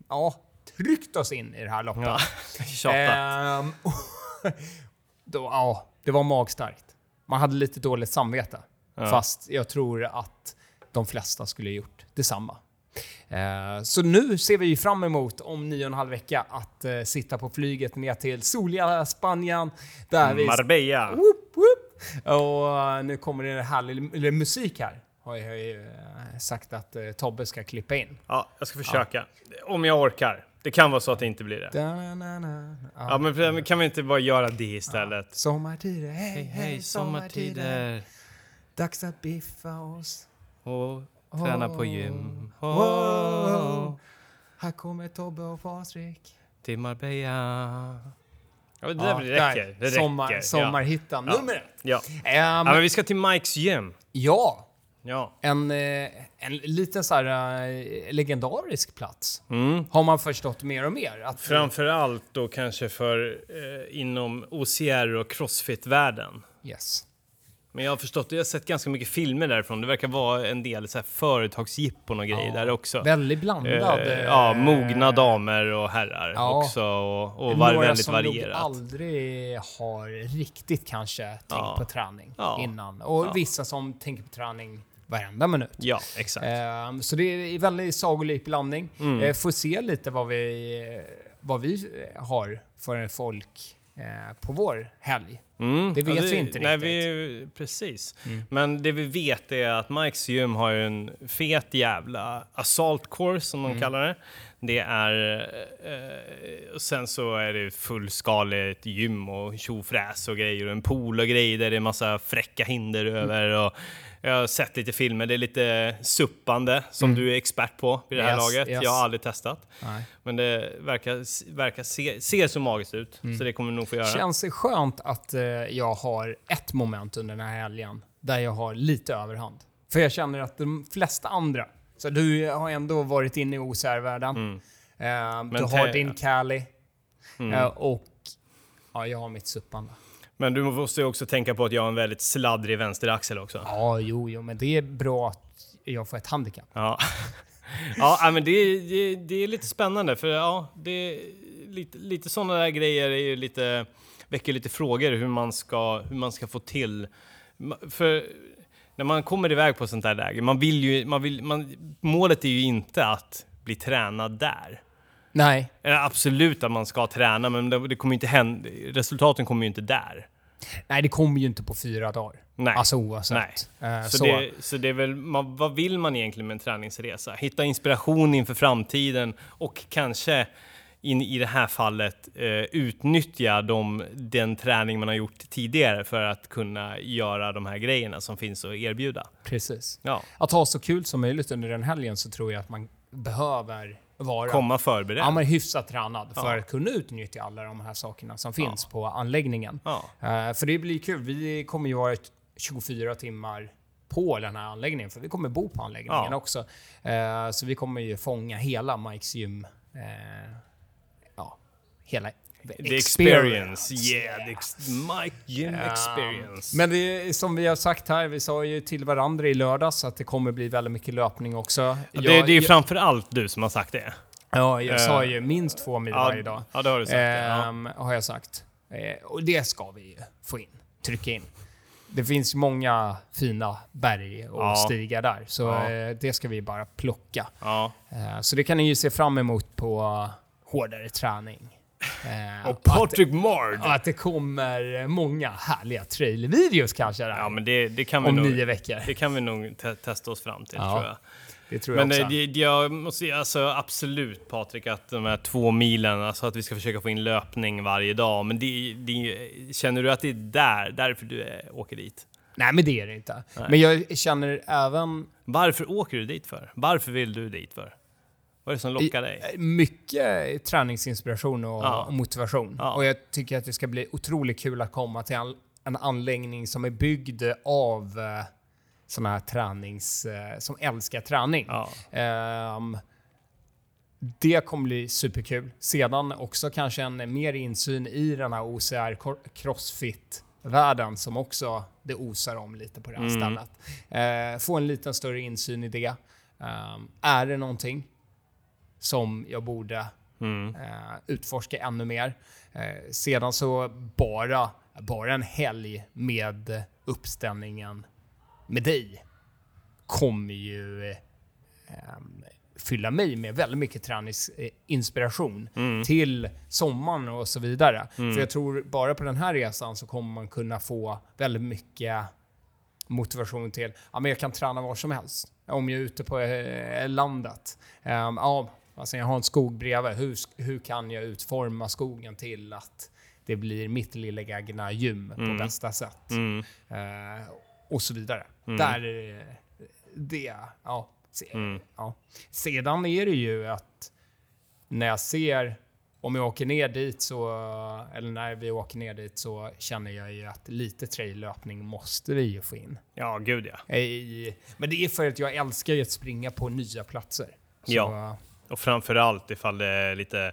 ja, tryckt oss in i det här loppet. Ja. Tjatat. Ehm, då, ja, det var magstarkt. Man hade lite dåligt samvete. Ja. Fast jag tror att de flesta skulle gjort detsamma. Eh, så nu ser vi ju fram emot om nio och en halv vecka att eh, sitta på flyget ner till soliga Spanien. Där vi... Marbella. Whoop. Och eh, nu kommer det härlig eller musik här. Har jag ju eh, sagt att eh, Tobbe ska klippa in. Ja, jag ska försöka. Om jag orkar. Det kan vara så att det inte blir det. Da-na-na-na. Ja, men men kan vi inte bara göra det istället? Sommartider, hej hej, Hej, sommartider. Dags att biffa oss. Och träna på gym. Wow. Oh, Här kommer Tobbe och Patrik. till Marbella. Ja, det, Ja, det där. räcker. Det Sommar, räcker. Sommarhittan, Ja. nummer ett. Ja. Ehm, ja, men vi ska till Mikes gym. ja, Ja. en, eh, en liten så här eh, legendarisk plats. Mm. Har man förstått mer och mer. Att, Framförallt då kanske för eh, inom OCR och Crossfit-världen. Yes. Men jag har förstått, jag har sett ganska mycket filmer därifrån. Det verkar vara en del så här företagsjippon och grejer Ja, där också. Väldigt blandad. Eh, eh, ja, mogna damer och herrar ja. också och, och var Några väldigt som nog varierat. aldrig har riktigt kanske tänkt Ja. på träning innan. Och vissa som tänker på träning varenda minut. Ja, exakt. Ehm, så det är en väldigt sagolik blandning. Mm. Eh, får se lite vad vi, vad vi har för folk eh, på vår helg. Mm. det vet vi inte nej, riktigt. Vi, precis. Mm. Men det vi vet är att Mikes gym har ju en fet jävla assault course som de Mm. kallar det. Det är... Eh, och sen så är det fullskaligt gym och tjofräs och grejer och en pool och grejer där det är massa fräcka hinder Mm. över. Och jag har sett lite filmer, det är lite suppande som du är expert på vid det här Mm. Yes, laget. yes. Jag har aldrig testat. Nej. Men det verkar, verkar se, ser så magiskt ut, så det kommer nog få göra. Känns det skönt att eh, jag har ett moment under den här helgen där jag har lite överhand. För jag känner att de flesta andra, så du har ändå varit inne i OCR-världen. Mm. Eh, du har din Cali Mm. eh, och ja, jag har mitt suppande. Men du måste ju också tänka på att jag har en väldigt sladdrig vänsteraxel också. Ja, jo, jo, men det är bra att jag får ett handikapp. Ja, ja men det, är- det, det är lite spännande för ja, det är lite, lite sådana där grejer är ju lite, väcker lite frågor hur man ska, hur man ska få till. För när man kommer iväg på sånt där läge, man vill ju, man vill, man, målet är ju inte att bli tränad där. Nej, Eller absolut att man ska träna, men det, det kommer inte hända, resultaten kommer ju inte där. nej, det kommer ju inte på fyra dagar. Nej. Alltså oavsett. Eh, Så, så, Det, så det är väl, man, vad vill man egentligen med en träningsresa? Hitta inspiration inför framtiden och kanske in, i det här fallet eh, utnyttja de, den träning man har gjort tidigare för att kunna göra de här grejerna som finns att erbjuda. Precis. Ja, Att ha så kul som möjligt under den helgen så tror jag att man behöver vara komma förberedd. Ja, men hyfsat tränad för Ja. att kunna utnyttja alla de här sakerna som finns på anläggningen. Ja. Eh, för det blir kul. Vi kommer ju vara ett 24 timmar på den här anläggningen, för vi kommer bo på anläggningen Ja. också. Eh, så vi kommer ju fånga hela Mikes gym. Eh, ja, hela The experience, yeah, the ex- Mike Gym Ja. experience. Men det är som vi har sagt här, vi sa ju till varandra i lördags att det kommer bli väldigt mycket löpning också. det, det är jag, framför allt du som har sagt det. ja, jag sa Eh, ju minst två mil Ja, varje dag. ja det har du sagt. ja. Ehm, har jag sagt. Eh, och det ska vi ju få in. Trycka in. Det finns många fina berg och Ja. stigar där, så Ja. eh, det ska vi bara plocka. Ja. Eh, så det kan ni ju se fram emot på hårdare träning. Eh, Och att, Patrick Mard! och att det kommer många härliga trailvideos kanske där. Ja, men det, det kan vi om nog... nio veckor. Det kan vi nog te testa oss fram till, Ja, tror jag. Det tror Men jag eh, också. det, jag måste säga, alltså absolut Patrik, att de här två milen, alltså att vi ska försöka få in löpning varje dag. Men det, det, känner du att det är där, därför du är, åker dit? Nej, men det är det inte. Nej. Men jag känner även Varför åker du dit för? Varför vill du dit för? Vad är det som lockar dig? Eh, Mycket träningsinspiration och Ja. motivation. Ja. Och jag tycker att det ska bli otroligt kul att komma till en, anläggning som är byggd av eh, såna här tränings... Eh, som älskar träning. Ja. Ehm, det kommer bli superkul. Sedan också kanske en mer insyn i den här OCR cor- Crossfit-världen som också det osar om lite på det här Mm. stället. Eh, få en liten större insyn i det. Ehm, är det någonting som jag borde Mm. eh, utforska ännu mer. Eh, sedan så bara, bara en helg med uppställningen med dig kommer ju eh, fylla mig med väldigt mycket träningsinspiration Mm. till sommaren och så vidare. För jag tror bara på den här resan så kommer man kunna få väldigt mycket motivation till ja, men jag kan träna var som helst. Om jag är ute på eh, landet. Ehm, ja, alltså jag har en skog bredvid. Hur, hur kan jag utforma skogen till att det blir mitt lilla egna gym Mm. på bästa sätt? Mm. Eh, och så vidare. Mm. Där, eh, det, ja, se, Mm. ja. Sedan är det ju att när jag ser, om jag åker ner dit så, eller när vi åker ner dit så känner jag ju att lite traillöpning måste vi ju få in. Ja, gud ja. I, men det är för att jag älskar ju att springa på nya platser. Så, Ja. Och framförallt ifall det är lite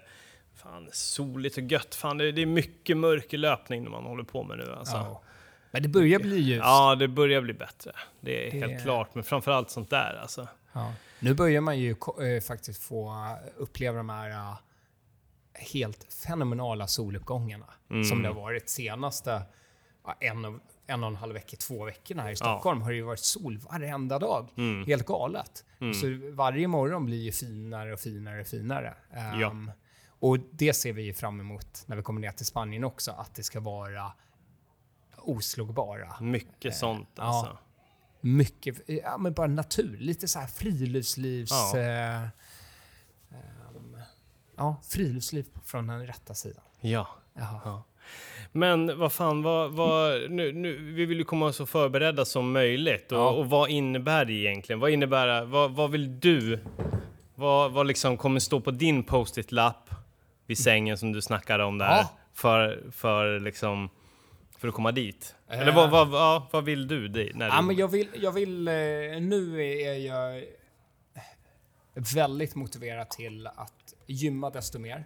fan, soligt och gött. Fan, det, är mycket mörk löpning när man håller på med nu. Alltså. ja. Men det börjar bli ljust. Ja, det börjar bli bättre. Det är Det- helt klart. Men framförallt sånt där alltså. Ja. Nu börjar man ju eh, faktiskt få uppleva de här eh, helt fenomenala soluppgångarna Mm. som det har varit senaste ja, en, och, en och en halv vecka, två veckor här i Stockholm har det ju varit sol varenda dag. Mm. Helt galet. Så varje morgon blir ju finare och finare och finare. Ja. Ehm, Och det ser vi ju fram emot när vi kommer ner till Spanien också, att det ska vara oslagbara. Mycket sånt ja. alltså. Mycket, ja men bara natur, lite så här friluftslivs... Ja. eh, ehm, ja, friluftsliv från den rätta sidan. Ja. Jaha. Ja. Men vad fan, vad, vad, nu, nu, vi vill ju komma så förberedda som möjligt. Och, Ja. och vad innebär det egentligen? Vad innebär? Vad, vad vill du? Vad, vad liksom kommer stå på din post-it-lapp vid sängen som du snackade om där? Ja. För, för liksom, för att komma dit? Eh. Eller vad, vad, vad, vad vill du? di- När Ja, du men jag vill, jag vill, eh, nu är jag väldigt motiverad till att gymma desto mer.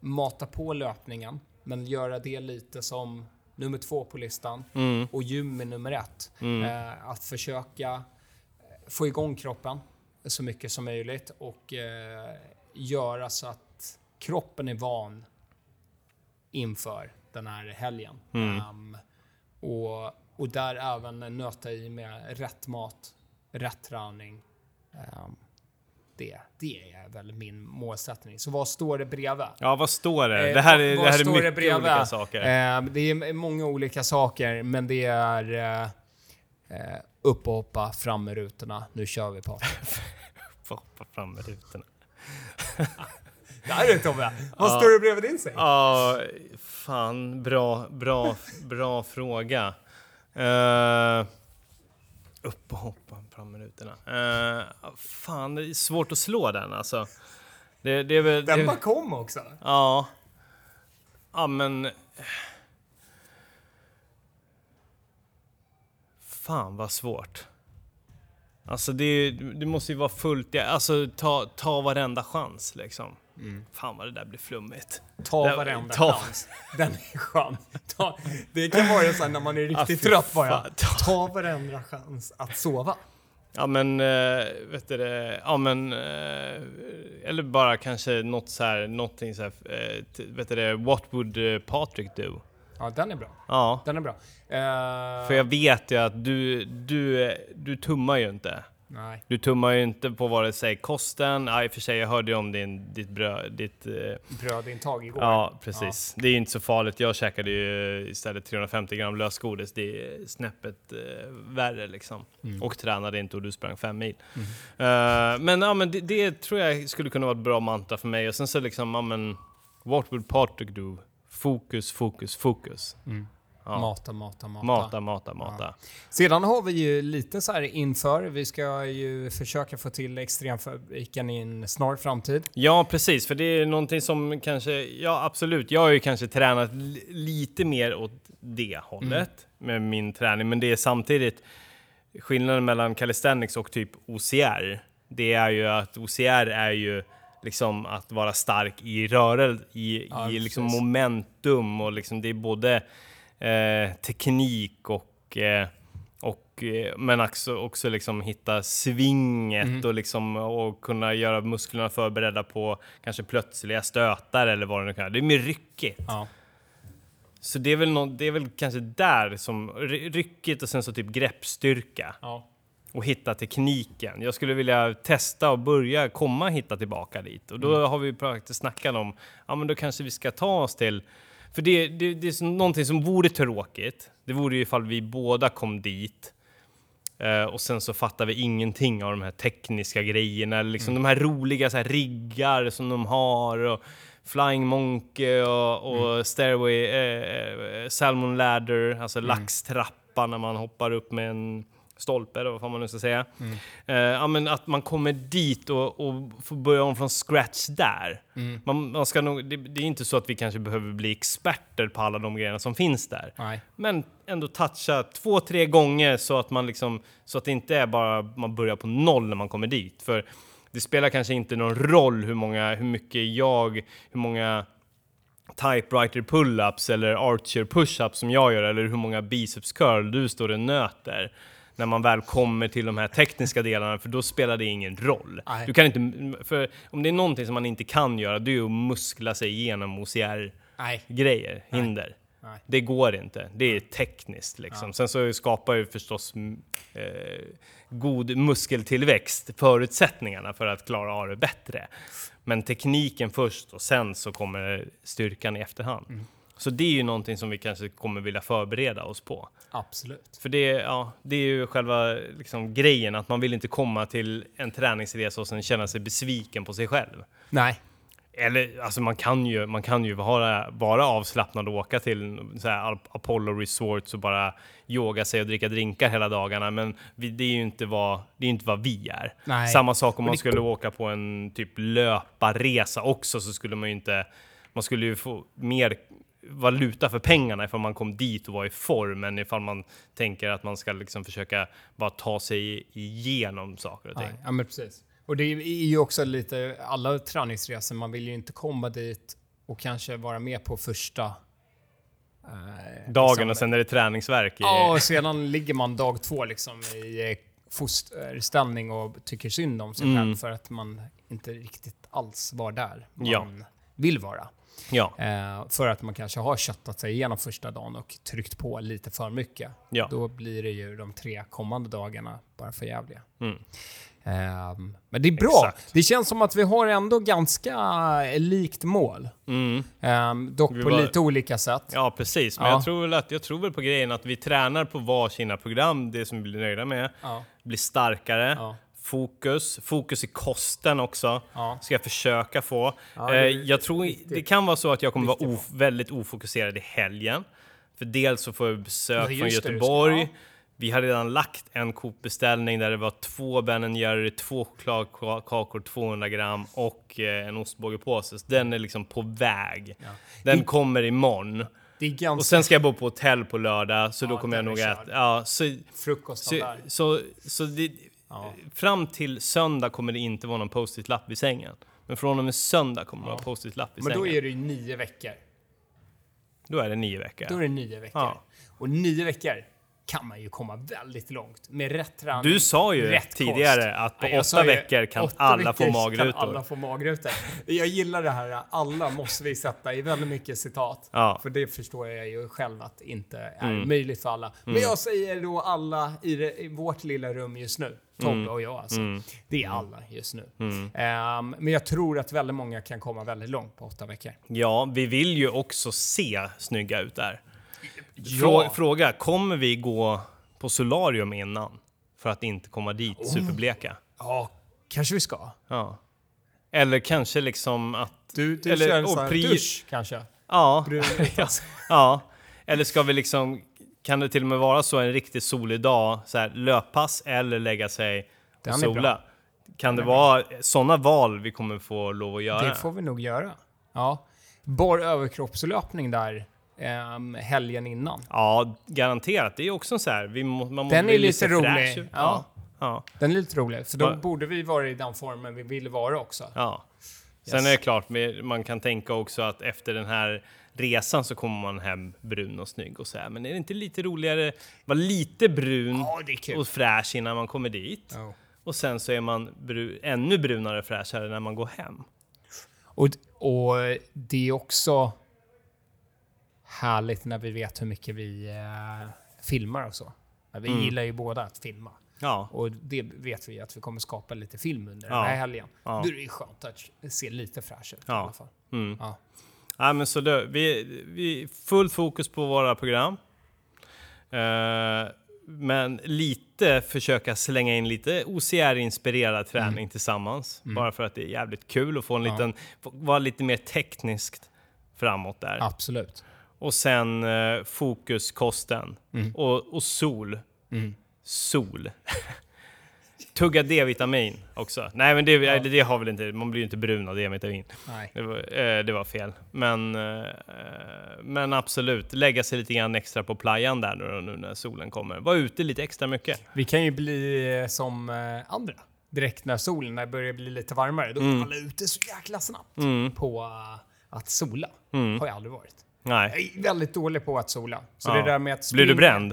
Mata på löpningen, men göra det lite som nummer två på listan Mm. och gym är nummer ett. Mm. Eh, att försöka eh, få igång kroppen så mycket som möjligt och eh, göra så att kroppen är van inför den här helgen. Mm. Ehm, och, och där även nöta i med rätt mat, rätt träning. Ehm, det, det är väl min målsättning. Så vad står det bredvid? Ja, vad står det? Eh, det här är, vad det här är mycket bredvid? olika saker. Ehm, det är många olika saker, men det är eh, eh, upp och hoppa, fram med rutorna. Nu kör vi Patrik. Får hoppa fram med rutorna. Där är Tobbe! Vad står det bredvid din säng? Ja, fan, bra, bra, bra fråga. Uh, upp och hoppa fram med rutorna. Uh, fan, det är svårt att slå den alltså. Det, det är väl... Den det, bara kom också. Ja. Ja, men... Fan vad svårt. Alltså det, det måste ju vara fullt, alltså ta, ta varenda chans liksom. Fan vad det där blir flummigt. Ta Det- varenda ta- chans. Den är skön. Ta, det kan vara så här när man är Ah, riktigt fy trött bara. Ta- Ta varenda chans att sova. Ja men, eh, vet du det, ja men, eh, eller bara kanske något så här, någonting så här, t- vet du det, what would Patrik do? Ja, den är bra. Ja, Den är bra. Eh, för jag vet ju att du, du, du tummar ju inte. Nej. Du tummar ju inte på vare sig kosten, ja, i och för sig jag hörde ju om din, ditt bröd, ditt, eh, Brödintag igår. ja precis. Det är ju inte så farligt, jag käkade ju istället 350 gram lösgodis, det är snäppet eh, värre liksom. Mm. Och tränade inte och du sprang fem mil. Eh, men ja men det, det tror jag skulle kunna vara ett bra mantra för mig och sen så liksom, ja men, what would Patrik do? Fokus, fokus, fokus. Mm. Ja. Mata, mata, mata. Mata, mata, mata. Ja. Sedan har vi ju lite så här inför. Vi ska ju försöka få till extremfabriken i en snar framtid. Ja, precis. För det är någonting som kanske, ja absolut, jag har ju kanske tränat li- lite mer åt det hållet med min träning, men det är samtidigt skillnaden mellan calisthenics och typ OCR. Det är ju att OCR är ju liksom att vara stark i rörelse, i, Ja, i liksom momentum och liksom det är både eh, teknik och eh, och, eh, men också, också liksom hitta svinget Mhm. och, liksom, och kunna göra musklerna förberedda på kanske plötsliga stötar eller vad det nu kan vara. Det är mer ryckigt. Ja. Så det är väl, nå- det är väl kanske där som ry- ryckigt och sen så typ greppstyrka ja. och hitta tekniken. Jag skulle vilja testa och börja komma hitta tillbaka dit. Och då Mm. har vi faktiskt snackat om, ja men då kanske vi ska ta oss till, för det, det, det är så- någonting som vore tråkigt. Det vore ju ifall vi båda kom dit eh, och sen så fattar vi ingenting av de här tekniska grejerna, liksom Mm. de här roliga så här, riggar som de har och Flying Monkey och, och Mm. Stairway, eh, eh, Salmon Ladder, alltså laxtrappa när man hoppar upp med en stolpe eller vad fan man nu ska säga. Mm. Eh, ja, men att man kommer dit och, och får börja om från scratch där. Mm. Man, man ska nog, det, det är inte så att vi kanske behöver bli experter på alla de grejerna som finns där. Nej. Men ändå toucha två, tre gånger så att man liksom, så att det inte är bara man börjar på noll när man kommer dit. För det spelar kanske inte någon roll hur många, hur mycket jag, hur många typewriter pull-ups eller archer push-ups som jag gör eller hur många biceps curl du står och nöter när man väl kommer till de här tekniska delarna för då spelar det ingen roll. Nej. Du kan inte, för om det är någonting som man inte kan göra det är ju att muskla sig igenom OCR Nej. grejer, hinder. Nej. Det går inte. Det är tekniskt liksom. Sen så skapar ju förstås eh, god muskeltillväxt förutsättningarna för att klara av det bättre. Men tekniken först och sen så kommer styrkan i efterhand. Mm. Så det är ju någonting som vi kanske kommer vilja förbereda oss på. Absolut. För det, ja, det är ju själva liksom, grejen, att man vill inte komma till en träningsresa och sen känna sig besviken på sig själv. Nej. Eller alltså man kan ju, man kan ju vara, vara avslappnad och åka till så här Apollo Resorts och bara yoga sig och dricka drinkar hela dagarna. Men vi, det är ju inte vad, det är inte vad vi är. Nej. Samma sak om man skulle åka på en typ löparresa också så skulle man ju inte, man skulle ju få mer valuta för pengarna ifall man kom dit och var i form än ifall man tänker att man ska liksom försöka bara ta sig igenom saker och ting. Ja, men precis. Och det är ju också lite, alla träningsresor, man vill ju inte komma dit och kanske vara med på första eh, Dagen liksom- och sen är det träningsverk. i- Ja, och sedan ligger man dag två liksom i eh, fosterställning och tycker synd om sig Mm. själv för att man inte riktigt alls var där man Ja. vill vara. Ja. Eh, för att man kanske har köttat sig igenom första dagen och tryckt på lite för mycket. Ja. Då blir det ju de tre kommande dagarna bara för jävliga. Mm. Ehm, men det är bra. Exakt. Det känns som att vi har ändå ganska eh, likt mål. Mm. Ehm, dock Vi på var- lite olika sätt. Ja, precis. Men Ja. jag, tror väl att, jag tror väl på grejen att vi tränar på varsina program, det som vi blir nöjda med. Ja. Blir starkare. Ja. Fokus. Fokus i kosten också. Ja. Ska jag försöka få. Ja, det eh, jag tror det kan vara så att jag kommer vara of, väldigt ofokuserad i helgen. För dels så får jag besök Ja, från just det, Göteborg. ja. Vi har redan lagt en Coop-beställning där det var två Ben Jerry, två chokladkakor, 200 gram och eh, en ostbågepåse. Så den är liksom på väg. Den Det- kommer imorgon. Det ganska Och sen ska jag bo på hotell på lördag, så då Ja, kommer jag nog äta. Ja, så, frukosten så, där. så, så det, Ja. fram till söndag kommer det inte vara någon post-it-lapp vid sängen. Men från och med söndag kommer det vara post-it-lapp vid Men då sängen. är det ju nio veckor. Då är det nio veckor. Då är det nio veckor. Ja. Och nio veckor kan man ju komma väldigt långt med rätt träning. Du sa ju rätt tidigare kost. att på Ja, åtta veckor kan åtta alla få veckor magrutor. Kan alla få magrutor. Jag gillar det här, alla måste vi sätta i väldigt mycket citat. Ja. Mm. För det förstår jag ju själv att inte är möjligt för alla. Men jag säger då alla i, det, i vårt lilla rum just nu. Tobbe Mm. och jag alltså. Det är alla just nu. Ehm, men jag tror att väldigt många kan komma väldigt långt på åtta veckor. Ja, vi vill ju också se snygga ut där. Ja. Frå- Fråga, kommer vi gå på solarium innan? För att inte komma dit Oh. superbleka? Ja, kanske vi ska. Ja. Eller kanske liksom att... Du, du Eller- kör en sån här dusch kanske? Ja. Utomhus. Ja. Eller ska vi liksom... Kan det till och med vara så en riktigt solig dag, så här, löppass eller lägga sig och Den sola? bra. Kan det vara sådana val vi kommer få lov att göra? Det får vi nog göra. Ja. Bara överkroppslöpning där ehm, helgen innan. Ja, garanterat. Det är också så här, vi må, man Den är lite fräsch rolig. Ja. Ja. Ja. Den är lite rolig, för då Va- borde vi vara i den formen vi vill vara också. ja. Sen Yes. är det klart, man kan tänka också att efter den här resan så kommer man hem brun och snygg och så här. Men är det inte lite roligare vara lite brun Ja, kul. och fräsch innan man kommer dit? Ja. Och sen så är man bru- ännu brunare och fräschare när man går hem. Och, och det är också härligt när vi vet hur mycket vi eh, filmar och så. Vi Mm. gillar ju båda att filma. Ja, Och det vet vi att vi kommer skapa lite film under Ja. den här helgen. Ja. Då är det ju skönt att se lite fräsch ut i Ja. alla fall. mm. Ja. ja men så det, vi, vi fullt fokus på våra program. Eh, men lite försöka slänga in lite OCR-inspirerad träning tillsammans. Bara för att det är jävligt kul att få en liten, vara lite mer tekniskt framåt där. Absolut. Och sen eh, fokus kosten. Och, och sol. Sol. Tugga D-vitamin också. Nej men det, det, det har väl inte, man blir ju inte brun av D-vitamin. Det var, eh, det var fel. Men, eh, men absolut, lägga sig lite grann extra på playan där nu, nu när solen kommer. Var ute lite extra mycket. Vi kan ju bli eh, som eh, andra. Direkt när solen börjar bli lite varmare. Då är alla ute så jäkla snabbt på eh, att sola. Har jag aldrig varit. Nej. Jag är väldigt dålig på att sola. Så Ja. det där med att Blir du springa- bränd?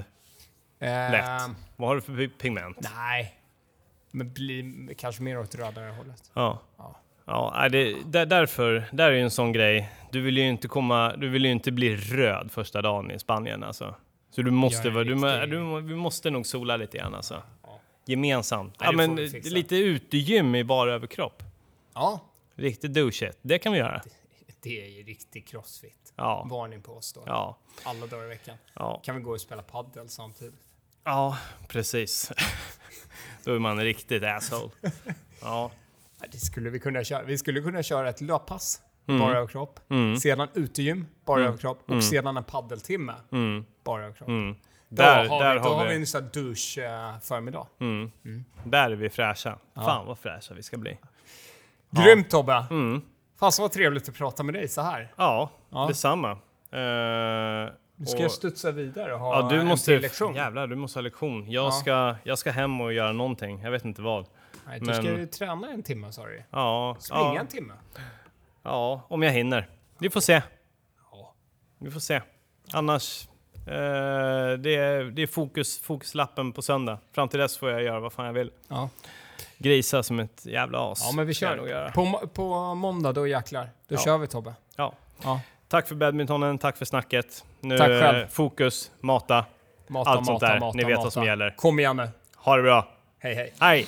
Eh, Lätt. Vad har du för pi- pigment? Nej. Men bli kanske mer åt rödare hållet. Ja. Ja. Ja, det, där, därför, där är ju en sån grej. Du vill ju inte komma, du vill ju inte bli röd första dagen i Spanien alltså. Så du måste, du, du, vi måste nog sola lite grann alltså. Ja. Gemensamt. Nej, Ja, men lite utegym i bara överkropp. Ja, Riktigt douche Det kan vi göra. Det är ju riktig crossfit. Ja, Varning på oss då. ja, Alla dagar i veckan. ja. Kan vi gå och spela paddel samtidigt? Ja, precis. Då är man riktigt asshole. Ja. Det skulle vi kunna köra. Vi skulle kunna köra ett löppass, Mm. bara överkropp. Sedan utegym, bara överkropp. Och sedan en paddeltimme, Mm. bara överkropp. Mm. Då, Där, har, där vi, då har vi vi... en sån douche-förmiddag. Mm. Där är vi fräscha. Fan vad fräscha vi ska bli. Grymt Tobbe! Mm. Fasen vad trevligt att prata med dig så här. Ja, Ja. detsamma. Uh, Nu ska jag studsa vidare och ha Ja, du en måste... till lektion. Jävlar, du måste ha lektion. Jag, Ja. ska, jag ska hem och göra någonting. Jag vet inte vad. Nej, du men- ska ju träna en timme sa du. Ja, Springa ja, en timme. ja, om jag hinner. Vi får se. Ja. Vi får se. Annars, eh, det, är, det är fokus, fokuslappen på söndag. Fram till dess får jag göra vad fan jag vill. Ja. Grisa som ett jävla as. ja, men vi kör. göra. På, på måndag, då jäklar. Då Ja. kör vi Tobbe. Ja. Ja. Tack för badmintonen, tack för snacket. Nu, Tack själv. eh, Fokus, mata, Mata, allt sånt mata, där. mata, Ni vet mata. vad som gäller. Kom igen nu. Ha det bra. Hej hej. Hej!